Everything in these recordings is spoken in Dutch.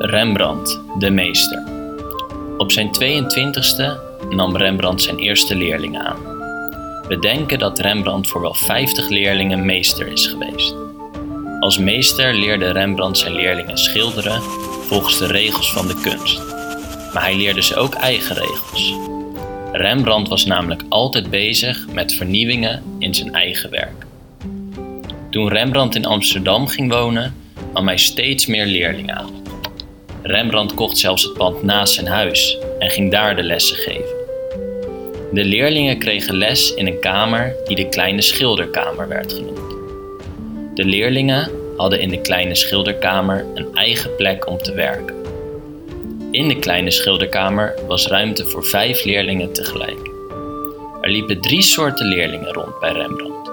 Rembrandt, de meester. Op zijn 22e nam Rembrandt zijn eerste leerlingen aan. We denken dat Rembrandt voor wel 50 leerlingen meester is geweest. Als meester leerde Rembrandt zijn leerlingen schilderen volgens de regels van de kunst. Maar hij leerde ze ook eigen regels. Rembrandt was namelijk altijd bezig met vernieuwingen in zijn eigen werk. Toen Rembrandt in Amsterdam ging wonen, nam hij steeds meer leerlingen aan. Rembrandt kocht zelfs het pand naast zijn huis en ging daar de lessen geven. De leerlingen kregen les in een kamer die de kleine schilderkamer werd genoemd. De leerlingen hadden in de kleine schilderkamer een eigen plek om te werken. In de kleine schilderkamer was ruimte voor vijf leerlingen tegelijk. Er liepen drie soorten leerlingen rond bij Rembrandt.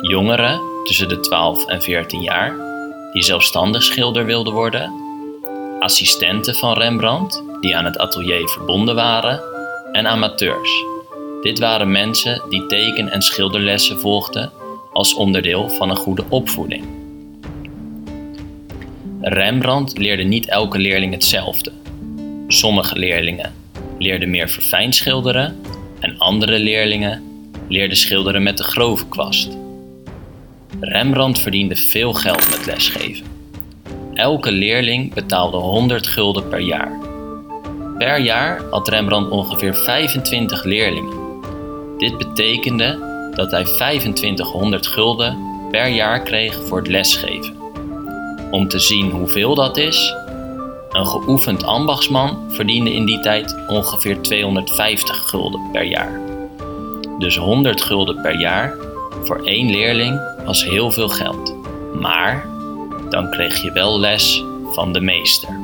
Jongeren tussen de 12 en 14 jaar, die zelfstandig schilder wilden worden. Assistenten van Rembrandt, die aan het atelier verbonden waren. En amateurs. Dit waren mensen die teken- en schilderlessen volgden als onderdeel van een goede opvoeding. Rembrandt leerde niet elke leerling hetzelfde. Sommige leerlingen leerden meer verfijnd schilderen en andere leerlingen leerden schilderen met de grove kwast. Rembrandt verdiende veel geld met lesgeven. Elke leerling betaalde 100 gulden per jaar. Per jaar had Rembrandt ongeveer 25 leerlingen. Dit betekende dat hij 2500 gulden per jaar kreeg voor het lesgeven. Om te zien hoeveel dat is, een geoefend ambachtsman verdiende in die tijd ongeveer 250 gulden per jaar. Dus 100 gulden per jaar voor één leerling was heel veel geld. Maar dan kreeg je wel les van de meester.